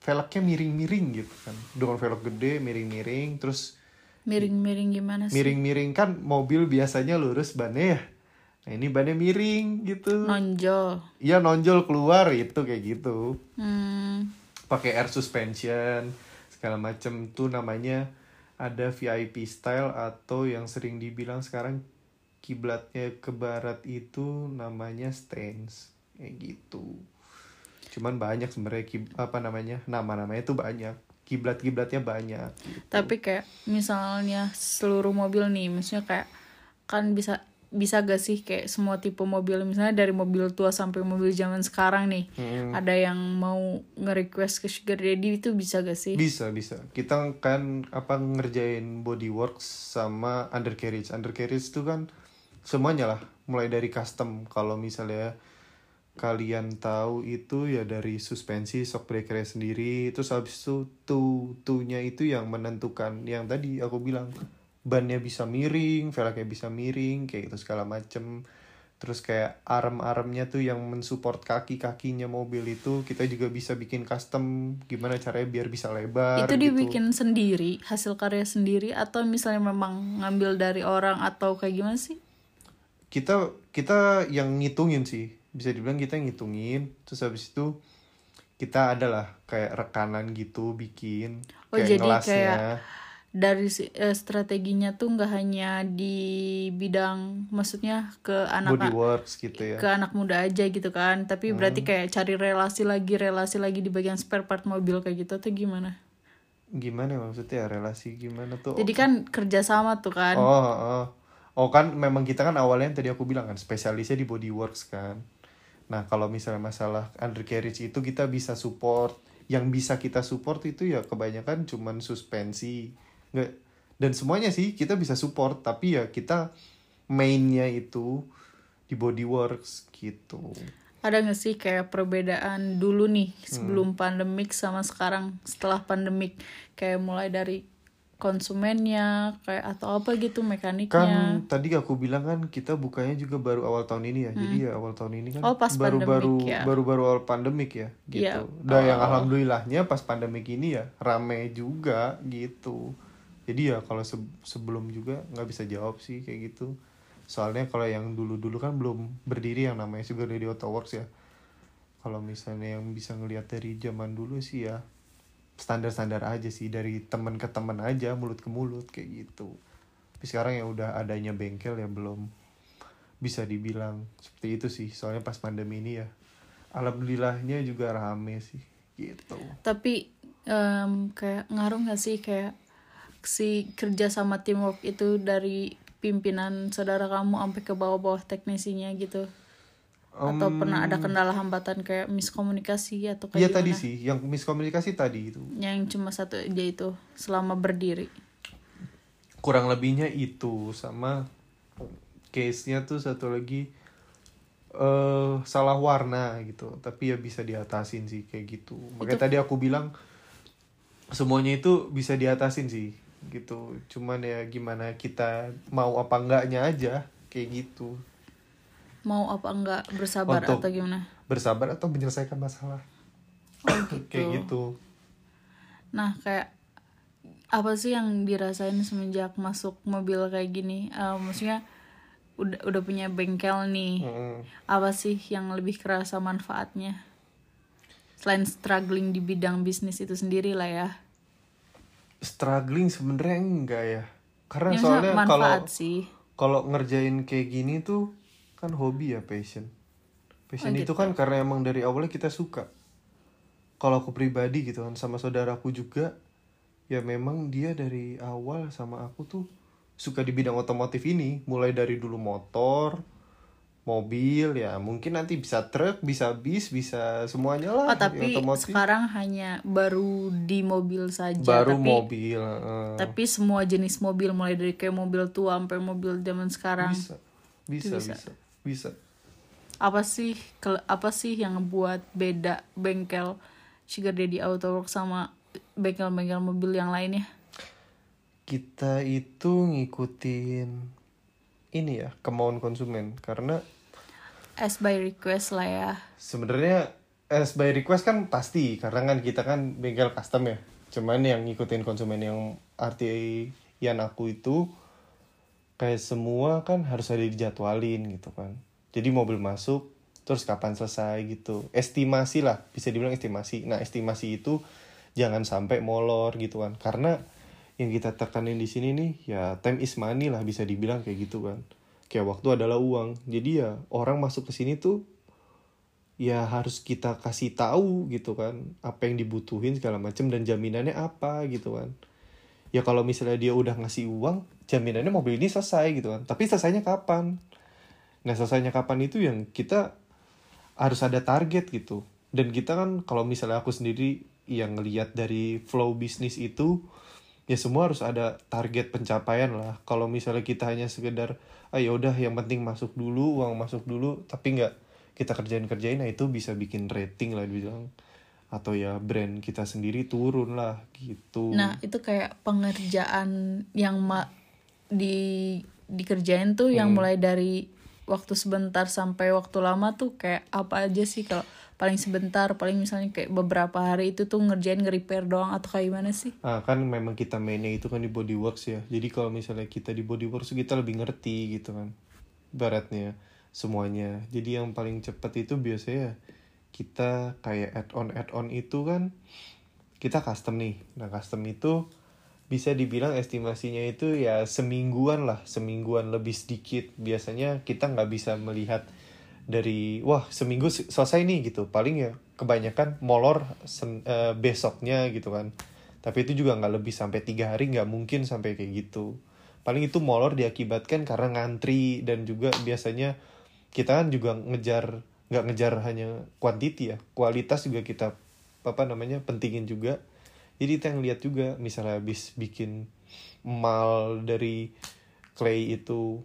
velgnya miring-miring gitu kan dengan velg gede miring-miring terus miring-miring gimana sih? Miring-miring kan mobil biasanya lurus bannya ya. Nah ini bannya miring gitu. Nonjol. Iya nonjol keluar itu kayak gitu. Hmm, pakai air suspension segala macem. Tuh namanya ada VIP style atau yang sering dibilang sekarang kiblatnya ke barat itu namanya stance. Kayak gitu. Cuman banyak sebenarnya apa namanya? Nama-namanya tuh banyak kiblat-kiblatnya banyak gitu. tapi kayak misalnya seluruh mobil nih maksudnya kayak kan bisa bisa gak sih kayak semua tipe mobil misalnya dari mobil tua sampai mobil zaman sekarang nih Mm-mm. ada yang mau nge-request ke sugar daddy itu bisa gak sih bisa bisa kita kan apa ngerjain bodyworks sama undercarriage undercarriage itu kan semuanya lah mulai dari custom kalau misalnya kalian tahu itu ya dari suspensi shock breaker sendiri. Terus habis itu tuh tuhnya itu yang menentukan yang tadi aku bilang. Bannya bisa miring velgnya bisa miring kayak gitu segala macem. Terus kayak arm-armnya tuh yang mensupport kaki-kakinya mobil itu kita juga bisa bikin custom gimana caranya biar bisa lebar itu gitu. dibikin sendiri hasil karya sendiri atau misalnya memang ngambil dari orang atau kayak gimana sih? Kita kita yang ngitungin sih bisa dibilang kita ngitungin terus habis itu kita adalah kayak rekanan gitu bikin Oh, kayak jadi ngelasnya kayak dari eh, strateginya tuh nggak hanya di bidang maksudnya ke anak Bodyworks gitu ya. ke anak muda aja gitu kan tapi berarti kayak cari relasi lagi relasi lagi di bagian spare part mobil kayak gitu tuh gimana Gimana ya maksudnya relasi gimana tuh? jadi kan kerjasama tuh kan Oh, oh. Oh kan memang kita kan awalnya yang tadi aku bilang kan spesialisnya di bodyworks kan. Nah kalau misalnya masalah undercarriage itu kita bisa support. Yang bisa kita support itu ya kebanyakan cuman suspensi. Nggak, dan semuanya sih kita bisa support. Tapi ya kita mainnya itu di bodyworks gitu. ada nggak sih kayak perbedaan dulu nih Hmm. sebelum pandemik sama sekarang setelah pandemik kayak mulai dari konsumennya kayak atau apa gitu mekaniknya Kan tadi aku bilang kan kita bukanya juga baru awal tahun ini ya. Jadi ya awal tahun ini kan Oh, pas baru-baru pandemik ya. baru-baru awal pandemik ya gitu. Iya. Dan yang alhamdulillahnya pas pandemik ini ya rame juga gitu. Jadi ya kalau se- sebelum juga nggak bisa jawab sih kayak gitu. Soalnya kalau yang dulu-dulu kan belum berdiri yang namanya Sugar Daddy Auto Works ya. Kalau misalnya yang bisa ngelihat dari zaman dulu sih ya standar-standar aja sih dari temen ke temen aja mulut ke mulut kayak gitu. Tapi sekarang ya udah adanya bengkel ya belum bisa dibilang seperti itu sih. Soalnya pas pandemi ini ya alhamdulillahnya juga rame sih gitu. Tapi em, kayak ngaruh nggak sih kayak si kerja sama teamwork itu dari pimpinan saudara kamu sampai ke bawah-bawah teknisinya gitu atau pernah ada kendala hambatan kayak miskomunikasi atau Iya kayak tadi gimana? sih. Yang miskomunikasi tadi itu. Yang cuma satu aja itu selama berdiri. Kurang lebihnya itu sama case-nya tuh satu lagi eh salah warna gitu. Tapi ya bisa diatasin sih kayak gitu. Makanya tadi aku bilang semuanya itu bisa diatasin sih gitu. Cuman ya gimana kita mau apa enggaknya aja kayak gitu mau apa enggak bersabar Untuk- atau gimana bersabar atau menyelesaikan masalah kayak gitu Nah, kayak apa sih yang dirasain semenjak masuk mobil kayak gini? Eh, maksudnya udah udah punya bengkel nih. Mm. Apa sih yang lebih kerasa manfaatnya? Selain struggling di bidang bisnis itu sendiri lah ya. struggling sebenarnya enggak ya karena Yang soalnya kalau kalau ngerjain kayak gini tuh kan hobi ya passion passion Oh, itu kan karena emang dari awalnya kita suka kalau aku pribadi gitu kan sama saudaraku juga ya memang dia dari awal sama aku tuh suka di bidang otomotif ini mulai dari dulu motor mobil ya mungkin nanti bisa truk bisa bis bisa semuanya lah Oh, tapi otomotif sekarang hanya baru di mobil saja. baru tapi, mobil Tapi semua jenis mobil mulai dari kayak mobil tua sampai mobil zaman sekarang. bisa bisa Bisa. bisa bisa apa sih apa sih yang buat beda bengkel Sugar Daddy Auto Works sama bengkel-bengkel mobil yang lainnya? kita itu ngikutin ini ya kemauan konsumen karena As by request lah ya. sebenarnya as by request kan pasti karena kan kita kan bengkel custom ya cuman yang ngikutin konsumen yang arti yang aku itu kayak semua kan harus ada dijadwalin gitu kan. Jadi mobil masuk terus kapan selesai gitu. Estimasi lah bisa dibilang estimasi. Nah estimasi itu jangan sampai molor gitu kan. Karena yang kita tekanin di sini nih ya time is money lah bisa dibilang kayak gitu kan. Kayak waktu adalah uang. Jadi ya orang masuk ke sini tuh ya harus kita kasih tahu gitu kan apa yang dibutuhin segala macam dan jaminannya apa gitu kan. Ya kalau misalnya dia udah ngasih uang jaminannya mobil ini selesai gitu kan. Tapi selesainya kapan? Nah selesainya kapan itu yang kita harus ada target gitu. Dan kita kan kalau misalnya aku sendiri yang ngelihat dari flow bisnis itu ya semua harus ada target pencapaian lah. Kalau misalnya kita hanya sekedar ah ya udah yang penting masuk dulu uang masuk dulu tapi nggak kita kerjain kerjain nah itu bisa bikin rating lah dibilang. Atau ya brand kita sendiri turun lah gitu. Nah, itu kayak pengerjaan yang ma di dikerjain tuh yang mulai dari waktu sebentar sampai waktu lama tuh kayak apa aja sih kalau paling sebentar, paling misalnya kayak beberapa hari itu tuh ngerjain nge-repair doang atau kayak gimana sih? Ah, kan memang kita mainnya itu kan di bodyworks ya. Jadi kalau misalnya kita di bodyworks kita lebih ngerti gitu kan. Baratnya semuanya. Jadi yang paling cepat itu biasanya kita kayak add-on add-on itu kan kita custom nih. Nah, custom itu bisa dibilang estimasinya itu ya semingguan lah semingguan lebih sedikit. Biasanya kita nggak bisa melihat dari wah seminggu se- selesai nih gitu. Paling ya kebanyakan molor sen- eh, besoknya gitu kan. Tapi itu juga nggak lebih sampai tiga hari nggak mungkin sampai kayak gitu. Paling itu molor diakibatkan karena ngantri dan juga biasanya kita kan juga ngejar nggak ngejar hanya quantity ya. Kualitas juga kita apa namanya pentingin juga jadi kita ngeliat juga misalnya habis bikin mal dari clay itu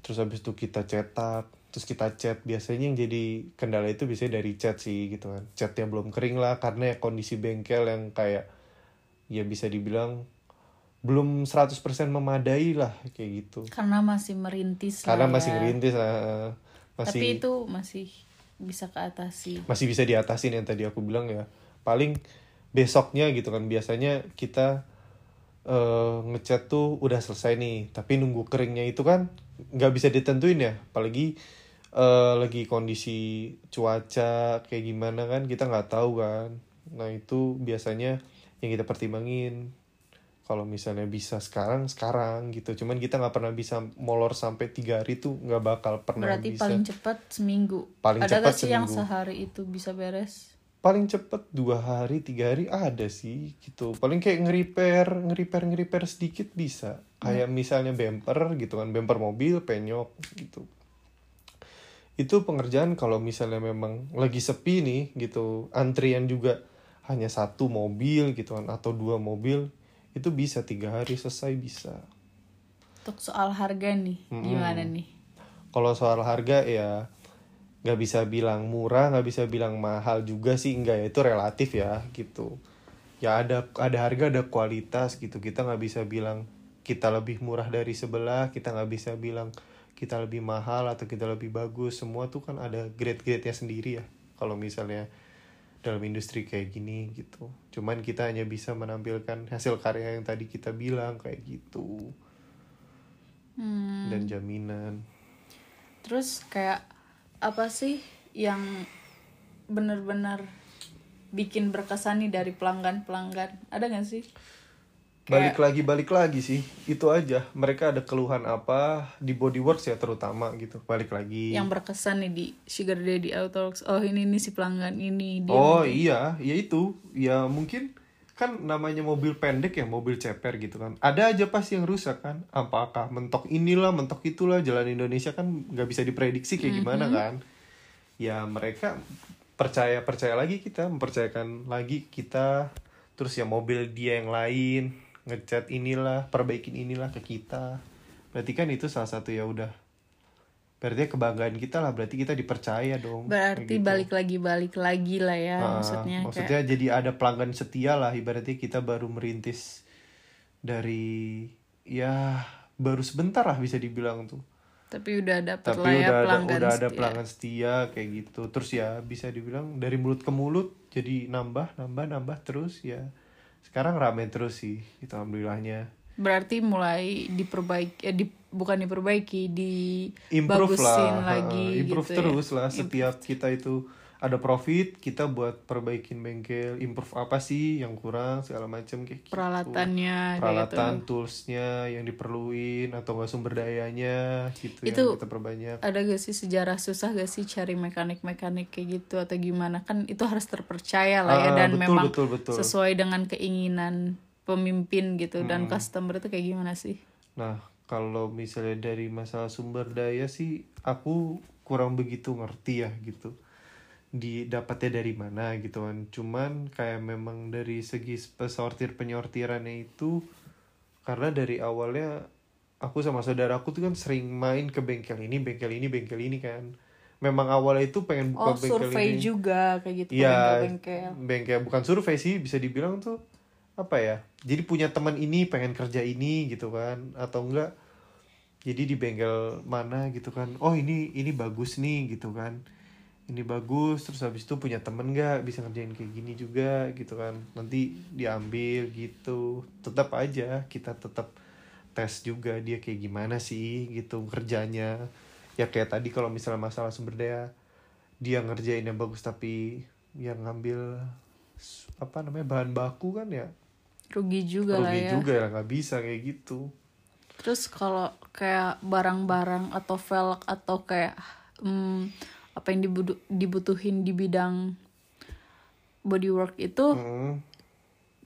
terus habis itu kita cetak terus kita cat biasanya yang jadi kendala itu biasanya dari cat sih gitu kan catnya belum kering lah karena ya kondisi bengkel yang kayak ya bisa dibilang belum 100% memadai lah kayak gitu Karena masih merintis karena lah masih ya. ngerintis ah, masih Tapi itu masih bisa keatasi. masih bisa diatasin yang tadi aku bilang ya paling besoknya gitu kan. Biasanya kita eh, ngecat tuh udah selesai nih. Tapi nunggu keringnya itu kan nggak bisa ditentuin ya. Apalagi eh, lagi kondisi cuaca kayak gimana kan kita nggak tahu kan. Nah itu biasanya yang kita pertimbangin. Kalau misalnya bisa sekarang sekarang gitu. Cuman kita nggak pernah bisa molor sampai tiga hari tuh nggak bakal pernah Berarti bisa. paling cepat seminggu. Paling Ada cepat sih yang seminggu. sehari itu bisa beres? Paling cepet dua hari tiga hari ada sih gitu. Paling kayak nge-repair nge-repair nge-repair sedikit bisa. Kayak misalnya bumper gitu kan bumper mobil penyok gitu. Itu pengerjaan kalau misalnya memang lagi sepi nih gitu. Antrian juga hanya satu mobil gitu kan atau dua mobil itu bisa tiga hari selesai bisa. Untuk soal harga nih, gimana nih? kalau soal harga ya nggak bisa bilang murah nggak bisa bilang mahal juga sih enggak ya. Itu relatif ya gitu. Ya ada ada harga ada kualitas gitu. Kita nggak bisa bilang kita lebih murah dari sebelah kita nggak bisa bilang kita lebih mahal atau kita lebih bagus. Semua tuh kan ada grade-grade-nya sendiri ya kalau misalnya dalam industri kayak gini gitu. Cuman kita hanya bisa menampilkan hasil karya yang tadi kita bilang kayak gitu. Hmm, dan jaminan. Terus kayak apa sih yang bener-bener bikin berkesan nih dari pelanggan-pelanggan? Ada gak sih? balik lagi balik lagi sih itu aja mereka ada keluhan apa di bodyworks ya terutama gitu balik lagi Yang berkesan nih di Sugar Daddy Autoworks. Oh ini nih si pelanggan ini. Dia oh iya ya itu ya mungkin kan namanya mobil pendek ya mobil ceper gitu kan. Ada aja pasti yang rusak kan. Apakah mentok inilah mentok itulah jalan Indonesia kan nggak bisa diprediksi kayak gimana kan. Ya mereka percaya percaya lagi kita mempercayakan lagi kita. Terus ya mobil dia yang lain ngecat inilah perbaikin inilah ke kita. Berarti kan itu salah satu ya udah berarti kebanggaan kita lah berarti kita dipercaya dong Berarti kayak gitu. balik lagi balik lagi lah ya Ah, maksudnya. kayak, maksudnya jadi ada pelanggan setia lah ibaratnya kita baru merintis dari ya baru sebentar lah bisa dibilang tuh tapi udah dapet tapi lah ya udah ada pelanggan udah ada setia. pelanggan setia kayak gitu terus ya bisa dibilang dari mulut ke mulut jadi nambah nambah nambah terus ya sekarang rame terus sih itu alhamdulillahnya Berarti mulai diperbaiki, eh, di, bukan diperbaiki, improve dibagusin lah lagi ha, improve gitu ya. terus lah setiap kita itu ada profit kita buat perbaikin bengkel improve apa sih yang kurang segala macam kayak gitu. Peralatannya, kayak peralatan gitu. toolsnya yang diperluin atau nggak sumber dayanya gitu Itu- yang kita perbanyak Ada gak sih sejarah susah gak sih cari mekanik-mekanik kayak gitu atau gimana? Kan itu harus terpercaya lah ya Ah, dan betul, memang betul, betul. sesuai dengan keinginan pemimpin gitu dan Hmm. customer itu kayak gimana sih? Nah, kalau misalnya dari masalah sumber daya sih aku kurang begitu ngerti ya gitu. Didapatnya dari mana gitu kan. Cuman kayak memang dari segi pesortir penyortirannya itu karena dari awalnya aku sama saudaraku tuh kan sering main ke bengkel ini, bengkel ini, bengkel ini kan. Memang awalnya itu pengen buka Oh, bengkel survei ini. juga kayak gitu Iya, bengkel-bengkel. bengkel bukan survei sih bisa dibilang tuh apa ya? Jadi punya teman ini pengen kerja ini gitu kan atau enggak? Jadi di bengkel mana gitu kan? Oh ini ini bagus nih gitu kan? Ini bagus terus habis itu punya temen nggak bisa ngerjain kayak gini juga gitu kan? Nanti diambil gitu. Tetap aja kita tetap tes juga dia kayak gimana sih gitu kerjanya. Ya kayak tadi kalau misalnya masalah sumber daya dia ngerjain yang bagus tapi yang ngambil apa namanya bahan baku kan ya rugi juga lah rugi ya juga ya nggak bisa kayak gitu terus kalau kayak barang-barang atau velg atau kayak hmm, apa yang dibudu- dibutuhin di bidang bodywork itu Hmm.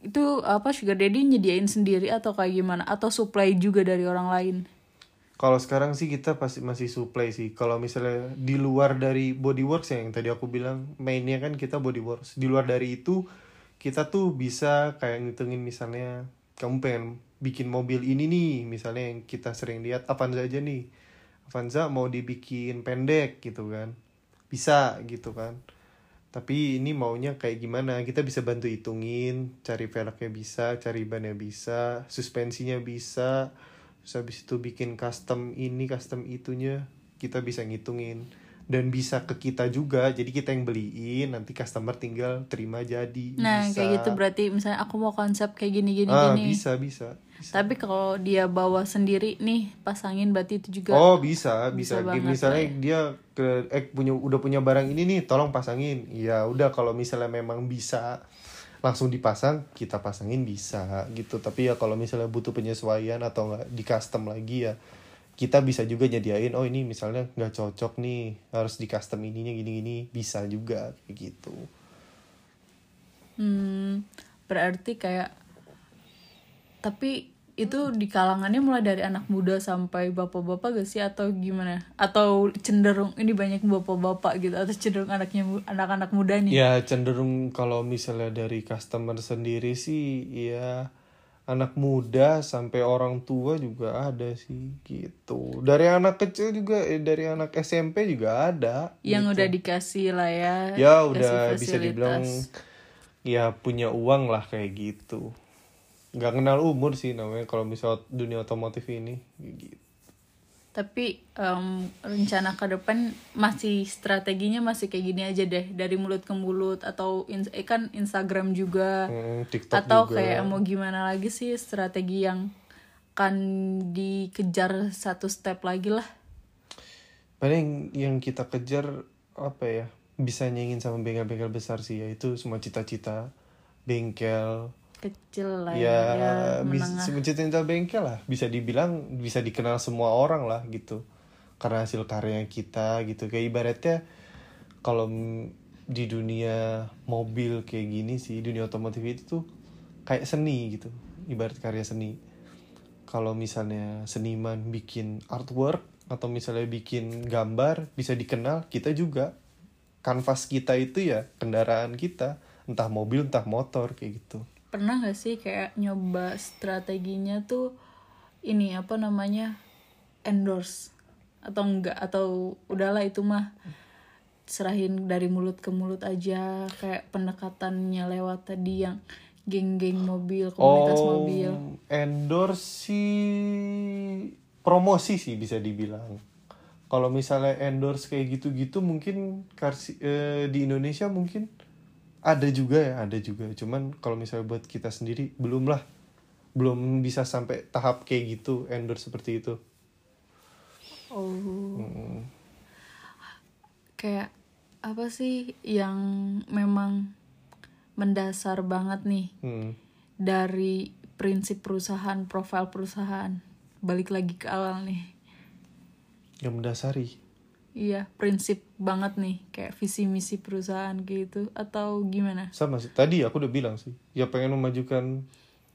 itu apa sugar daddy nyediain sendiri atau kayak gimana atau supply juga dari orang lain Kalau sekarang sih kita pasti masih supply sih. Kalau misalnya di luar dari bodyworks ya, yang tadi aku bilang mainnya kan kita bodyworks. Di luar dari itu kita tuh bisa kayak ngitungin misalnya kamu pengen bikin mobil ini nih, misalnya yang kita sering lihat Avanza aja nih. Avanza mau dibikin pendek gitu kan. Bisa gitu kan. Tapi ini maunya kayak gimana? Kita bisa bantu hitungin, cari velgnya bisa, cari bannya bisa, suspensinya bisa, Terus habis itu bikin custom ini, custom itunya, kita bisa ngitungin. Dan bisa ke kita juga, jadi kita yang beliin, nanti customer tinggal terima jadi. nah bisa. kayak gitu berarti misalnya aku mau konsep kayak gini gini Ah, gini bisa, bisa. bisa. tapi kalau dia bawa sendiri nih pasangin berarti itu juga Oh bisa bisa bisa, banget misalnya ya. dia ke eh punya udah punya barang ini nih tolong pasangin ya udah kalau misalnya memang bisa langsung dipasang kita pasangin bisa gitu tapi ya kalau misalnya butuh penyesuaian atau nggak di custom lagi ya kita bisa juga nyediain oh ini misalnya nggak cocok nih harus di custom ininya gini-gini bisa juga kayak gitu Hmm, berarti kayak tapi itu di kalangannya mulai dari anak muda sampai bapak-bapak gak sih atau gimana? Atau cenderung ini banyak bapak-bapak gitu atau cenderung anaknya anak-anak muda nih? Ya cenderung kalau misalnya dari customer sendiri sih ya anak muda sampai orang tua juga ada sih gitu. Dari anak kecil juga eh, dari anak SMP juga ada. Yang udah dikasih lah ya. Ya udah bisa dibilang fasilitas. ya punya uang lah kayak gitu. Gak kenal umur sih namanya kalau misal dunia otomotif ini gitu. Tapi em, rencana ke depan masih strateginya masih kayak gini aja deh dari mulut ke mulut atau ins- eh kan Instagram juga. Hmm, TikTok atau juga. kayak mau gimana lagi sih strategi yang akan dikejar satu step lagi lah paling yang kita kejar apa ya bisa nyanyiin sama bengkel-bengkel besar sih ya itu semua cita-cita bengkel kecil lah ya, ya, ya cita-cita bengkel lah. Bisa dibilang bisa dikenal semua orang lah gitu. Karena hasil karya kita gitu. Kayak ibaratnya kalau di dunia mobil kayak gini sih dunia otomotif itu tuh kayak seni gitu. Ibarat karya seni. Kalau misalnya seniman bikin artwork atau misalnya bikin gambar bisa dikenal kita juga. Kanvas kita itu ya kendaraan kita. Entah mobil entah motor kayak gitu pernah gak sih kayak nyoba strateginya tuh ini apa namanya endorse? Atau enggak atau udahlah itu mah serahin dari mulut ke mulut aja kayak pendekatannya lewat tadi yang geng-geng mobil komunitas oh, mobil. endorse sih promosi sih bisa dibilang. Kalau misalnya endorse kayak gitu-gitu mungkin karsi, eh, di Indonesia mungkin ada juga ya, ada juga. Cuman kalau misalnya buat kita sendiri belum lah. Belum bisa sampai tahap kayak gitu endorse seperti itu. oh Mm. kayak apa sih yang memang mendasar banget nih Hmm. dari prinsip perusahaan, profil perusahaan. Balik lagi ke awal nih. Yang mendasari. Iya, prinsip banget nih, kayak visi misi perusahaan gitu atau gimana? Sama sih. Tadi aku udah bilang sih. Ya pengen memajukan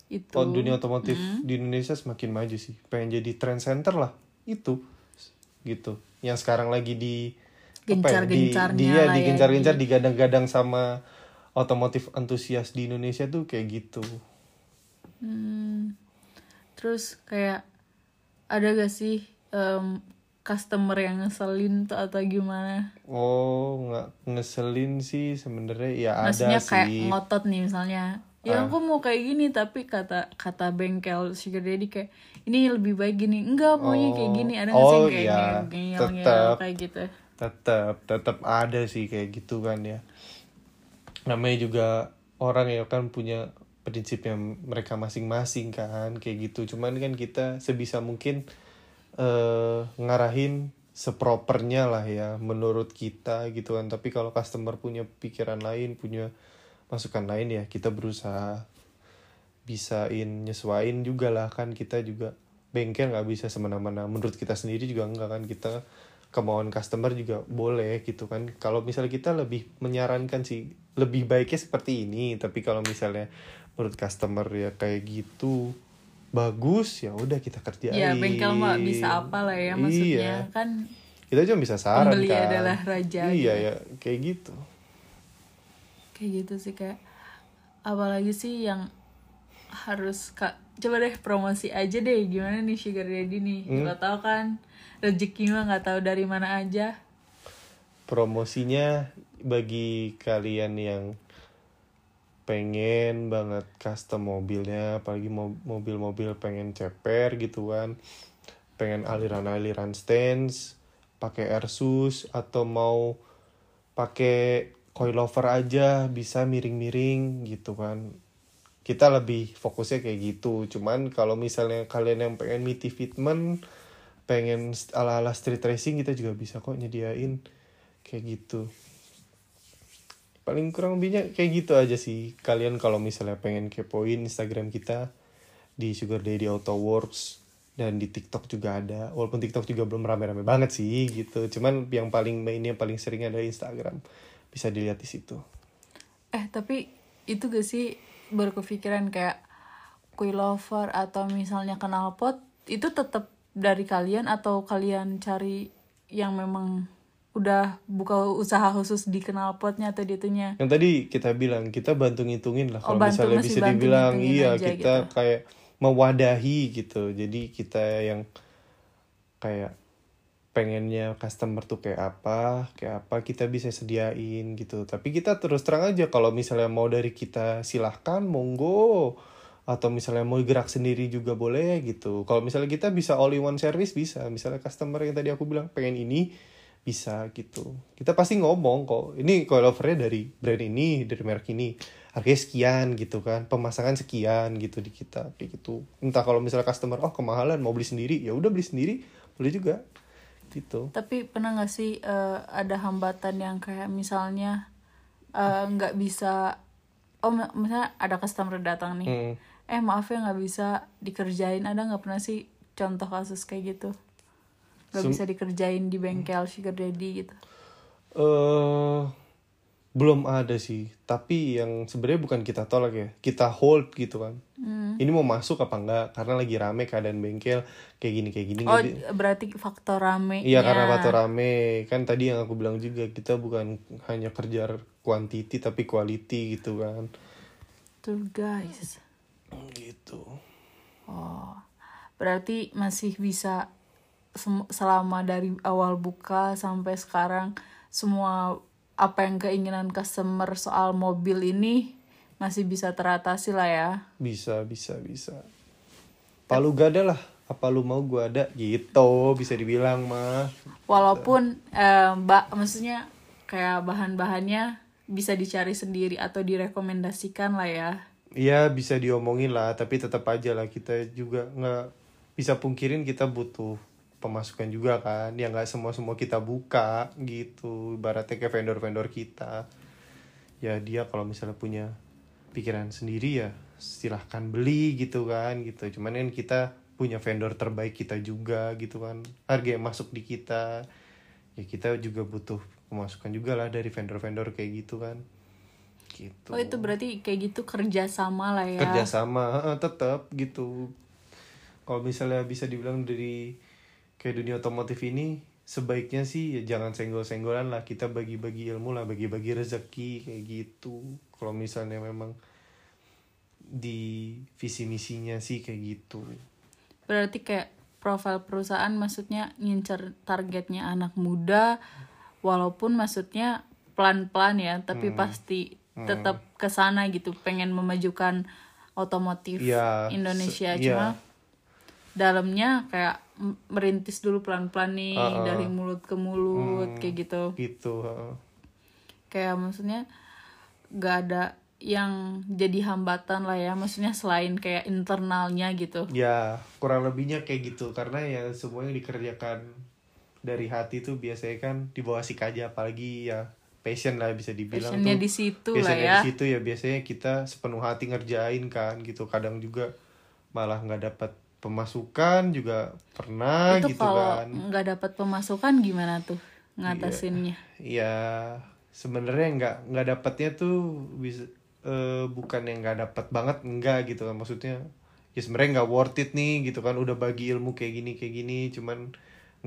Itu. oh, dunia otomotif di Indonesia semakin maju sih. Pengen jadi trend center lah. Itu gitu. Yang sekarang lagi di apa ya, di Gencar-gencarnya dia lah ya, digencar-gencar digadang-gadang sama otomotif antusias di Indonesia tuh kayak gitu. Hmm, terus kayak ada gak sih em, customer yang ngeselin tuh atau gimana? Oh, nggak ngeselin sih sebenarnya ya Maksudnya ada kayak sih. ngotot nih misalnya. Ya Ah. aku mau kayak gini tapi kata kata bengkel sugar daddy kayak ini lebih baik gini. Enggak maunya kayak gini. Ada nggak sih Oh, yang kayak iya. ngeyel-ngeyel Tetep. kayak gitu? tetap tetap ada sih kayak gitu kan ya namanya juga orang ya kan punya prinsipnya mereka masing-masing kan kayak gitu cuman kan kita sebisa mungkin eh ngarahin sepropernya lah ya menurut kita gitu kan. Tapi kalau customer punya pikiran lain punya masukan lain ya kita berusaha bisain nyesuain juga lah kan. Kita juga bengkel nggak bisa semena-mena. Menurut kita sendiri juga enggak kan. Kita kemauan customer juga boleh gitu kan. Kalau misalnya kita lebih menyarankan sih lebih baiknya seperti ini. Tapi kalau misalnya menurut customer ya kayak gitu bagus ya udah kita kerjain ya bengkel mah bisa apa lah ya maksudnya Iya. kan kita cuma bisa saran Pembeli kan adalah raja, iya gitu. ya kayak gitu kayak gitu sih kayak apalagi sih yang harus kak coba deh promosi aja deh gimana nih sugar daddy nih Hmm. Lo tau kan rezeki mah nggak tahu dari mana aja promosinya bagi kalian yang pengen banget custom mobilnya apalagi mo- mobil-mobil pengen ceper gitu kan. Pengen aliran-aliran stance pakai Airsus atau mau pakai coilover aja bisa miring-miring gitu kan. Kita lebih fokusnya kayak gitu. Cuman kalau misalnya kalian yang pengen miti fitment pengen ala-ala street racing kita juga bisa kok nyediain kayak gitu paling kurang lebihnya kayak gitu aja sih. Kalian kalau misalnya pengen kepoin Instagram kita di Sugar Daddy Auto Works dan di TikTok juga ada. Walaupun TikTok juga belum rame-rame banget sih gitu. Cuman yang paling main yang paling sering ada Instagram. Bisa dilihat di situ. Eh tapi itu gak sih baru kepikiran kayak kue lover atau misalnya knalpot itu tetap dari kalian atau kalian cari yang memang udah buka usaha khusus di knalpotnya atau di itunya. Yang tadi kita bilang kita bantu ngitungin lah Oh, kalau bantu, misalnya bisa dibilang. iya aja kita gitu. kayak mewadahi gitu. Jadi kita yang kayak pengennya customer tuh kayak apa kayak apa kita bisa sediain gitu. Tapi kita terus terang aja kalau misalnya mau dari kita silahkan monggo. Atau misalnya mau gerak sendiri juga boleh gitu. Kalau misalnya kita bisa all in one service bisa. Misalnya customer yang tadi aku bilang pengen ini bisa gitu. Kita pasti ngomong kok ini coilovernya dari brand ini dari merek ini. Harganya sekian gitu kan. Pemasangan sekian gitu di kita kayak gitu. Entah kalau misalnya customer oh kemahalan mau beli sendiri. Ya udah beli sendiri boleh juga gitu. Tapi pernah gak sih eh, ada hambatan yang kayak misalnya eh, nggak bisa, oh mi- misalnya ada customer datang nih, Hmm. eh maaf ya nggak bisa dikerjain, ada nggak pernah sih contoh kasus kayak gitu? Gak Sem- bisa dikerjain di bengkel sugar daddy gitu. eh belum ada sih. Tapi yang sebenarnya bukan kita tolak ya. Kita hold gitu kan. Ini mau masuk apa enggak? Karena lagi rame keadaan bengkel. Kayak gini kayak gini. Oh berarti faktor rame. Iya karena faktor rame. Kan tadi yang aku bilang juga kita bukan hanya kerja quantity tapi quality gitu kan. Tuh guys. gitu. Oh, berarti masih bisa selama dari awal buka sampai sekarang semua apa yang keinginan customer soal mobil ini masih bisa teratasi lah ya. bisa bisa bisa palu gada lah apa lu mau gua ada gitu bisa dibilang mah Walaupun eh, mbak maksudnya kayak bahan-bahannya bisa dicari sendiri atau direkomendasikan lah ya. Iya bisa diomongin lah tapi tetap aja lah kita juga nggak bisa pungkirin kita butuh pemasukan juga kan. Ya nggak semua semua kita buka gitu. Ibaratnya kayak vendor vendor kita. Ya dia kalau misalnya punya pikiran sendiri ya silahkan beli gitu kan gitu. Cuman kan kita punya vendor terbaik kita juga gitu kan. Harga yang masuk di kita. Ya kita juga butuh pemasukan juga lah dari vendor-vendor kayak gitu kan. Gitu. Oh itu berarti kayak gitu kerja sama lah ya. kerjasama tetap gitu. Kalau misalnya bisa dibilang dari kayak dunia otomotif ini sebaiknya sih ya jangan senggol-senggolan lah. Kita bagi-bagi ilmu lah bagi-bagi rezeki kayak gitu. Kalau misalnya memang di visi misinya sih kayak gitu. Berarti kayak profil perusahaan maksudnya ngincer targetnya anak muda walaupun maksudnya pelan-pelan ya, tapi Hmm. pasti tetap ke sana gitu, pengen memajukan otomotif Iya, Indonesia. se- cuma iya. dalamnya kayak merintis dulu pelan-pelan nih Uh-uh. dari mulut ke mulut Hmm. kayak gitu. gitu heeh. Kayak maksudnya gak ada yang jadi hambatan lah ya, maksudnya selain kayak internalnya gitu. ya kurang lebihnya kayak gitu karena ya semua yang dikerjakan dari hati tuh biasanya kan di bawah aja apalagi ya passion lah bisa dibilang Passionnya tuh di situ lah passionnya ya. di situ ya biasanya kita sepenuh hati ngerjain kan gitu kadang juga malah nggak dapat pemasukan juga pernah itu gitu kalau kan. nggak dapat pemasukan gimana tuh ngatasinnya? Ya sebenarnya nggak nggak dapatnya tuh bisa eh, bukan yang nggak dapat banget enggak gitu kan. Maksudnya ya sebenarnya nggak worth it nih gitu kan. Udah bagi ilmu kayak gini kayak gini cuman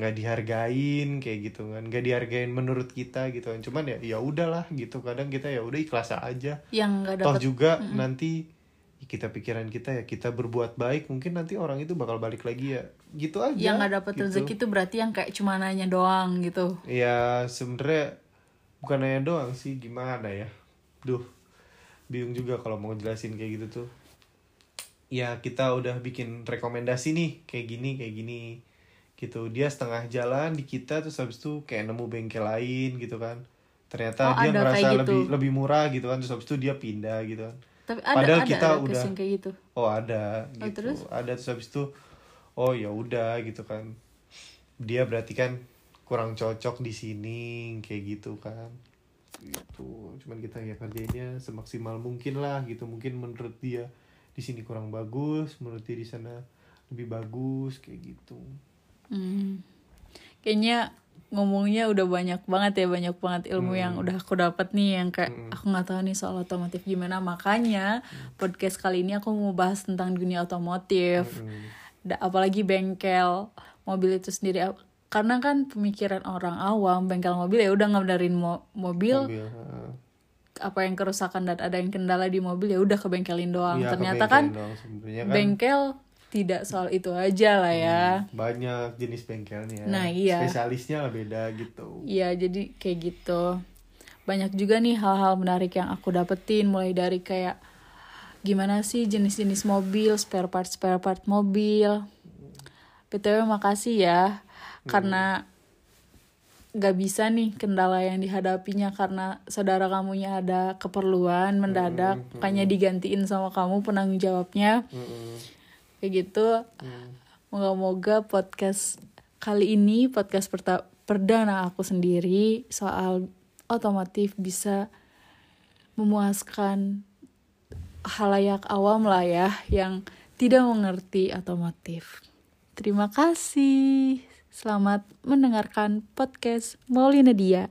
nggak dihargain kayak gitu kan. Nggak dihargain menurut kita gitu kan. Cuman ya ya udahlah gitu. Kadang kita ya udah ikhlas aja. Yang nggak toh dapat juga nanti kita pikiran kita ya kita berbuat baik mungkin nanti orang itu bakal balik lagi ya gitu aja yang nggak dapat gitu. rezeki itu berarti yang kayak cuma nanya doang gitu Ya sebenarnya bukan hanya doang sih gimana ya. Duh, bingung juga kalau mau jelasin kayak gitu tuh. Ya kita udah bikin rekomendasi nih kayak gini kayak gini gitu. Dia setengah jalan di kita terus habis itu kayak nemu bengkel lain gitu kan. Ternyata Oh, dia ngerasa kayak gitu. lebih lebih murah gitu kan terus habis itu dia pindah gitu kan. Tapi ada Padahal ada kita ada udah- kayak gitu Oh ada Oh, gitu. terus? Ada terus habis itu oh ya udah gitu kan. Dia berarti kan kurang cocok di sini kayak gitu kan. Gitu. Cuman kita ya kerjainnya semaksimal mungkin lah gitu. Mungkin menurut dia di sini kurang bagus, menurut dia di sana lebih bagus kayak gitu. Hmm. Kayaknya ngomongnya udah banyak banget ya banyak banget ilmu yang Hmm. udah aku dapat nih yang kayak aku nggak tahu nih soal otomotif gimana. Makanya Hmm. podcast kali ini aku mau bahas tentang dunia otomotif. Hmm. Apalagi bengkel mobil itu sendiri. Karena kan pemikiran orang awam bengkel mobil ya udah ngebenerin mo- mobil. Mobil, apa yang kerusakan dan ada yang kendala di mobil ya udah ke bengkelin doang. Iya, ternyata ke kan bengkel dong sebenarnya kan. bengkel tidak soal itu aja lah ya banyak jenis bengkelnya. Nah, iya. Spesialisnya lah beda gitu. Iya, jadi kayak gitu. Banyak juga nih hal-hal menarik yang aku dapetin mulai dari kayak gimana sih jenis-jenis mobil, spare part spare part mobil. BTW makasih ya karena gak bisa nih kendala yang dihadapinya karena saudara kamunya ada keperluan mendadak makanya digantiin sama kamu penanggung jawabnya Mm-mm. Kayak gitu. Moga-moga podcast kali ini podcast perta- perdana aku sendiri soal otomotif bisa memuaskan halayak awam lah ya yang tidak mengerti otomotif. Terima kasih. Selamat mendengarkan podcast Maulina Dia